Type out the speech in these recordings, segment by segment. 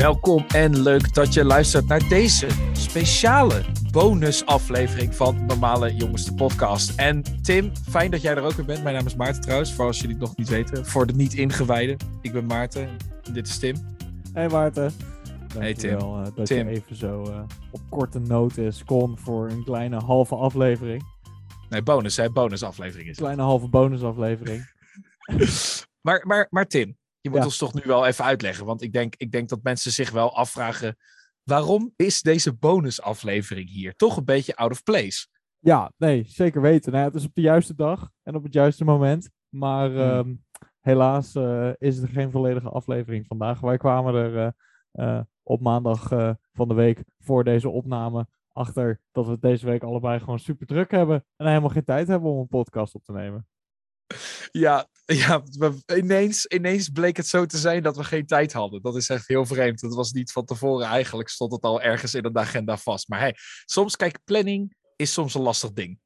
Welkom en leuk dat je luistert naar deze speciale bonusaflevering van Normale Jongens de Podcast. En Tim, fijn dat jij er ook weer bent. Mijn naam is Maarten trouwens, voor als jullie het nog niet weten. Voor de niet ingewijden. Ik ben Maarten en dit is Tim. Hey Maarten. Hey Tim. Eh, dat Tim. je even zo eh, op korte notice kon voor een kleine halve aflevering. Nee, bonus hè, bonusaflevering is kleine halve bonusaflevering. Maar, maar, maar Tim, je moet Ja. ons toch nu wel even uitleggen. Want ik denk, ik denk dat mensen zich wel afvragen... waarom is deze bonusaflevering hier? Toch een beetje out of place. Ja, nee, zeker weten. Nou, het is op de juiste dag en op het juiste moment. Maar Hmm. ehm, helaas eh, is er geen volledige aflevering vandaag. Wij kwamen er eh, eh, op maandag van de week voor deze opname achter dat we het deze week allebei gewoon super druk hebben. En helemaal geen tijd hebben om een podcast op te nemen. Ja, ja we- ineens, ineens bleek het zo te zijn dat we geen tijd hadden. Dat is echt heel vreemd. Dat was niet van tevoren. Eigenlijk stond het al ergens in de agenda vast. Maar hey, soms, kijk, planning is soms een lastig ding.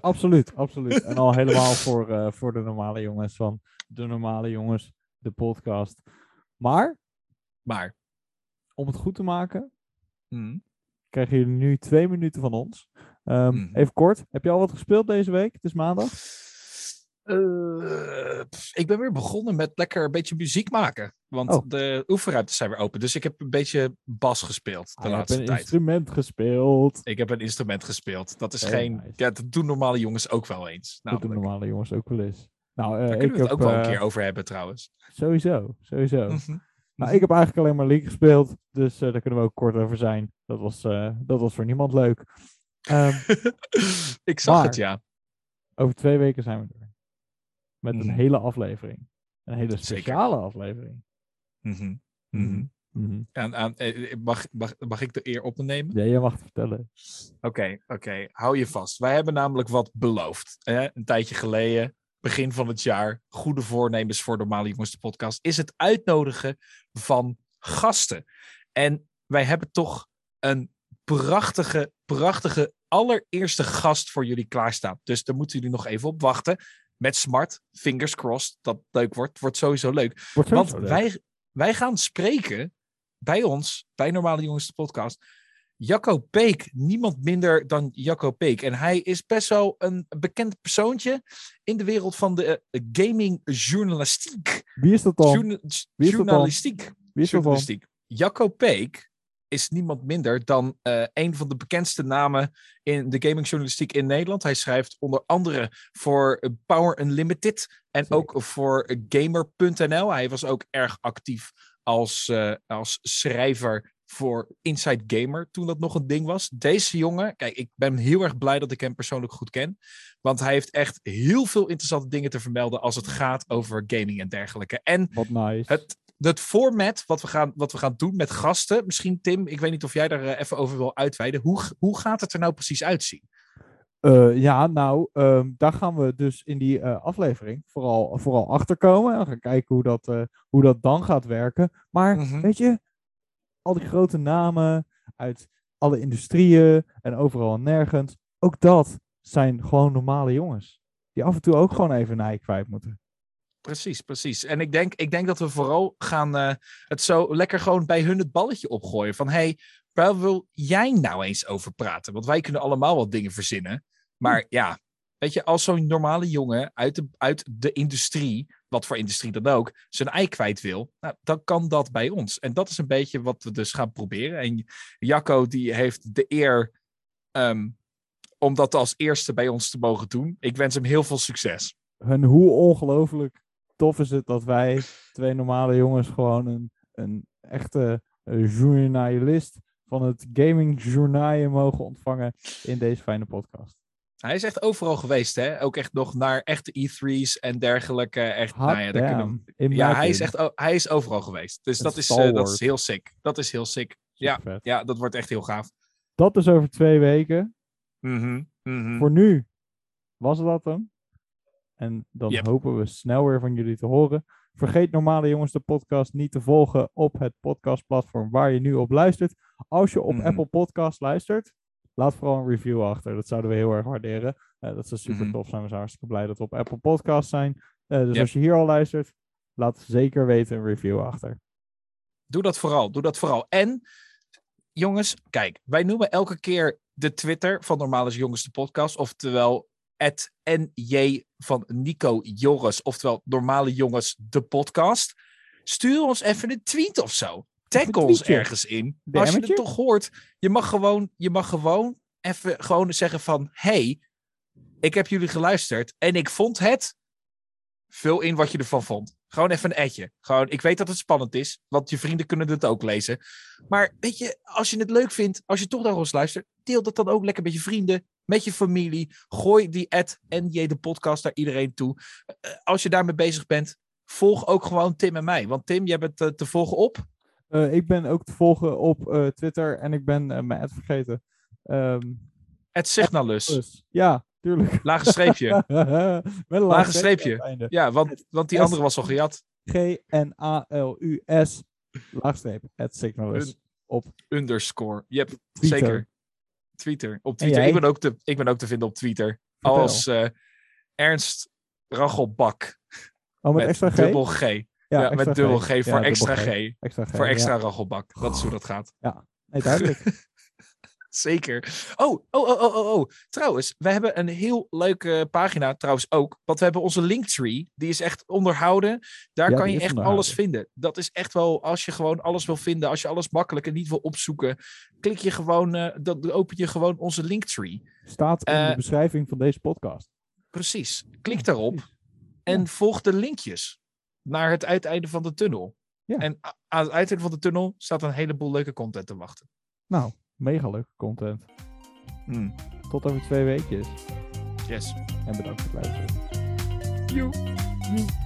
Absoluut, absoluut. En al helemaal voor, eh, voor de normale jongens van de normale jongens, de podcast. Maar Maar, om het goed te maken, hm, krijgen jullie nu twee minuten van ons. Ehm, Mhm. Even kort, heb je al wat gespeeld deze week? Het is maandag. Eh, pff, ik ben weer begonnen met lekker een beetje muziek maken. Want Oh. de oefenruimtes zijn weer open. Dus ik heb een beetje bas gespeeld de Ah, je hebt laatste een tijd. instrument gespeeld. Ik heb een instrument gespeeld. Dat is geen. nice. Ja, dat doen normale jongens ook wel eens. Dat doen normale jongens ook wel eens. Nou, eh, Daar ik kunnen we het heb, ook wel een eh, keer over hebben trouwens. Sowieso, sowieso. Mhm. Nou, ik heb eigenlijk alleen maar League gespeeld, dus eh, daar kunnen we ook kort over zijn. Dat was, eh, dat was voor niemand leuk. Ehm, ik zag maar- het, ja. Over twee weken zijn we er. Met een Mhm. hele aflevering. Een hele Zeker. speciale aflevering. Mhm. Mhm. En, aan, eh, mag, mag, mag ik de eer op me nemen? Ja, jij mag het vertellen. Oké, oké. Hou je vast. Wij hebben namelijk wat beloofd. Hè? Een tijdje geleden, begin van het jaar, goede voornemens voor Normale Jongens de podcast, is het uitnodigen van gasten. En wij hebben toch een prachtige, prachtige allereerste gast voor jullie klaarstaan. Dus daar moeten jullie nog even op wachten. Met smart, fingers crossed, dat leuk wordt. Wordt sowieso leuk. Wordt Want leuk. wij, wij gaan spreken bij ons, bij Normale Jongens de podcast. Jacco Peek, niemand minder dan Jacco Peek. En hij is best wel een bekend persoontje in de wereld van de eh, gaming journalistiek. Wie is dat dan? Journa- Wie is journalistiek. Wie is dat dan? Jacco Peek is niemand minder dan eh, een van de bekendste namen in de gamingjournalistiek in Nederland. Hij schrijft onder andere voor Power Unlimited en Zeker. ook voor Gamer.nl. Hij was ook erg actief als, eh, als schrijver voor Inside Gamer toen dat nog een ding was. Deze jongen, kijk, ik ben heel erg blij dat ik hem persoonlijk goed ken. Want hij heeft echt heel veel interessante dingen te vermelden als het gaat over gaming en dergelijke. En Wat nice. het, het format wat we, gaan, wat we gaan doen met gasten, misschien Tim, ik weet niet of jij daar eh, even over wil uitweiden. Hoe, hoe gaat het er nou precies uitzien? Eh, ja, nou, ehm, daar gaan we dus in die eh, aflevering vooral, vooral achter komen. En gaan kijken hoe dat, hoe dat dan gaat werken. Maar Mhm. weet je, al die grote namen uit alle industrieën en overal en nergens. Ook dat zijn gewoon normale jongens. Die af en toe ook gewoon even een ei kwijt moeten. Precies, precies. En ik denk, ik denk dat we vooral gaan eh, het zo lekker gewoon bij hun het balletje opgooien. Van hey, waar wil jij nou eens over praten? Want wij kunnen allemaal wat dingen verzinnen. Maar ja, weet je, als zo'n normale jongen uit de, uit de industrie, wat voor industrie dan ook, zijn ei kwijt wil, nou, dan kan dat bij ons. En dat is een beetje wat we dus gaan proberen. En Jacco, die heeft de eer ehm, om dat als eerste bij ons te mogen doen. Ik wens hem heel veel succes. En hoe ongelooflijk tof is het dat wij, twee normale jongens, gewoon een, een echte eh, journalist van het gaming journaal mogen ontvangen in deze fijne podcast. Hij is echt overal geweest, hè? Ook echt nog naar echte E3's en dergelijke. Echt, Hot nou ja, daar kunnen we- ja hij, is echt, hij is overal geweest. Dus dat is, eh, dat is heel sick. Dat is heel sick. Ja, ja, dat wordt echt heel gaaf. Dat is over twee weken. Mhm, mhm. Voor nu was dat hem. En dan Yep. hopen we snel weer van jullie te horen. Vergeet normale jongens de podcast niet te volgen op het podcastplatform waar je nu op luistert. Als je op Mhm. Apple Podcast luistert, laat vooral een review achter. Dat zouden we heel erg waarderen. Eh, dat zou super Mhm. tof zijn. We zijn hartstikke blij dat we op Apple Podcast zijn. Eh, dus Yep. als je hier al luistert, laat zeker weten een review achter. Doe dat vooral. Doe dat vooral. En jongens, kijk, wij noemen elke keer de Twitter van Normaal is Jongens de podcast. Oftewel het NJ van Nico Joris. Oftewel Normale Jongens de podcast. Stuur ons even een tweet of zo. Tag ons ergens in. Als je het toch hoort, je mag gewoon, je mag gewoon even gewoon zeggen van... Hey, ik heb jullie geluisterd en ik vond het... Vul in wat je ervan vond. Gewoon even een etje. Gewoon, ik weet dat het spannend is, want je vrienden kunnen het ook lezen. Maar weet je, als je het leuk vindt, als je toch naar ons luistert, deel dat dan ook lekker met je vrienden, met je familie. Gooi die ad en je de podcast naar iedereen toe. Eh, als je daarmee bezig bent, volg ook gewoon Tim en mij. Want Tim, jij bent eh, te volgen op. Eh, ik ben ook te volgen op Twitter en ik ben mijn ad vergeten. Ehm, Het Signalus. ja, tuurlijk. Lage streepje. Met een Lage streepje. Ja, want, want die andere was al gejat. G-N-A-L-U-S, laagstreep, het signalus. Op Underscore. Yep, zeker. Twitter. Op Twitter. Ik ben, ook te, ik ben ook te vinden op Twitter. Vertel. Als eh, Ernst Rachelbak. Oh, met, Met extra G? dubbel G. Ja, met dubbel G, voor Ja, extra G. Extra G, Voor extra ja. Rachelbak. Dat is hoe dat gaat. Nee, duidelijk. Zeker. Oh, oh, oh, oh, oh, oh. Trouwens, we hebben een heel leuke pagina trouwens ook. Want we hebben onze Linktree. Die is echt onderhouden. Daar Ja, kan je echt onderhouden. alles vinden. Dat is echt wel, als je gewoon alles wil vinden. Als je alles makkelijk en niet wil opzoeken. Klik je gewoon, eh, dan open je gewoon onze Linktree. Staat in Eh, de beschrijving van deze podcast. Precies. Klik daarop. En volg de linkjes naar het uiteinde van de tunnel. Ja. En aan het uiteinde van de tunnel staat een heleboel leuke content te wachten. Nou, mega leuke content. Hmm. Tot over twee weekjes. Yes. En bedankt voor het luisteren. Joe. Joe.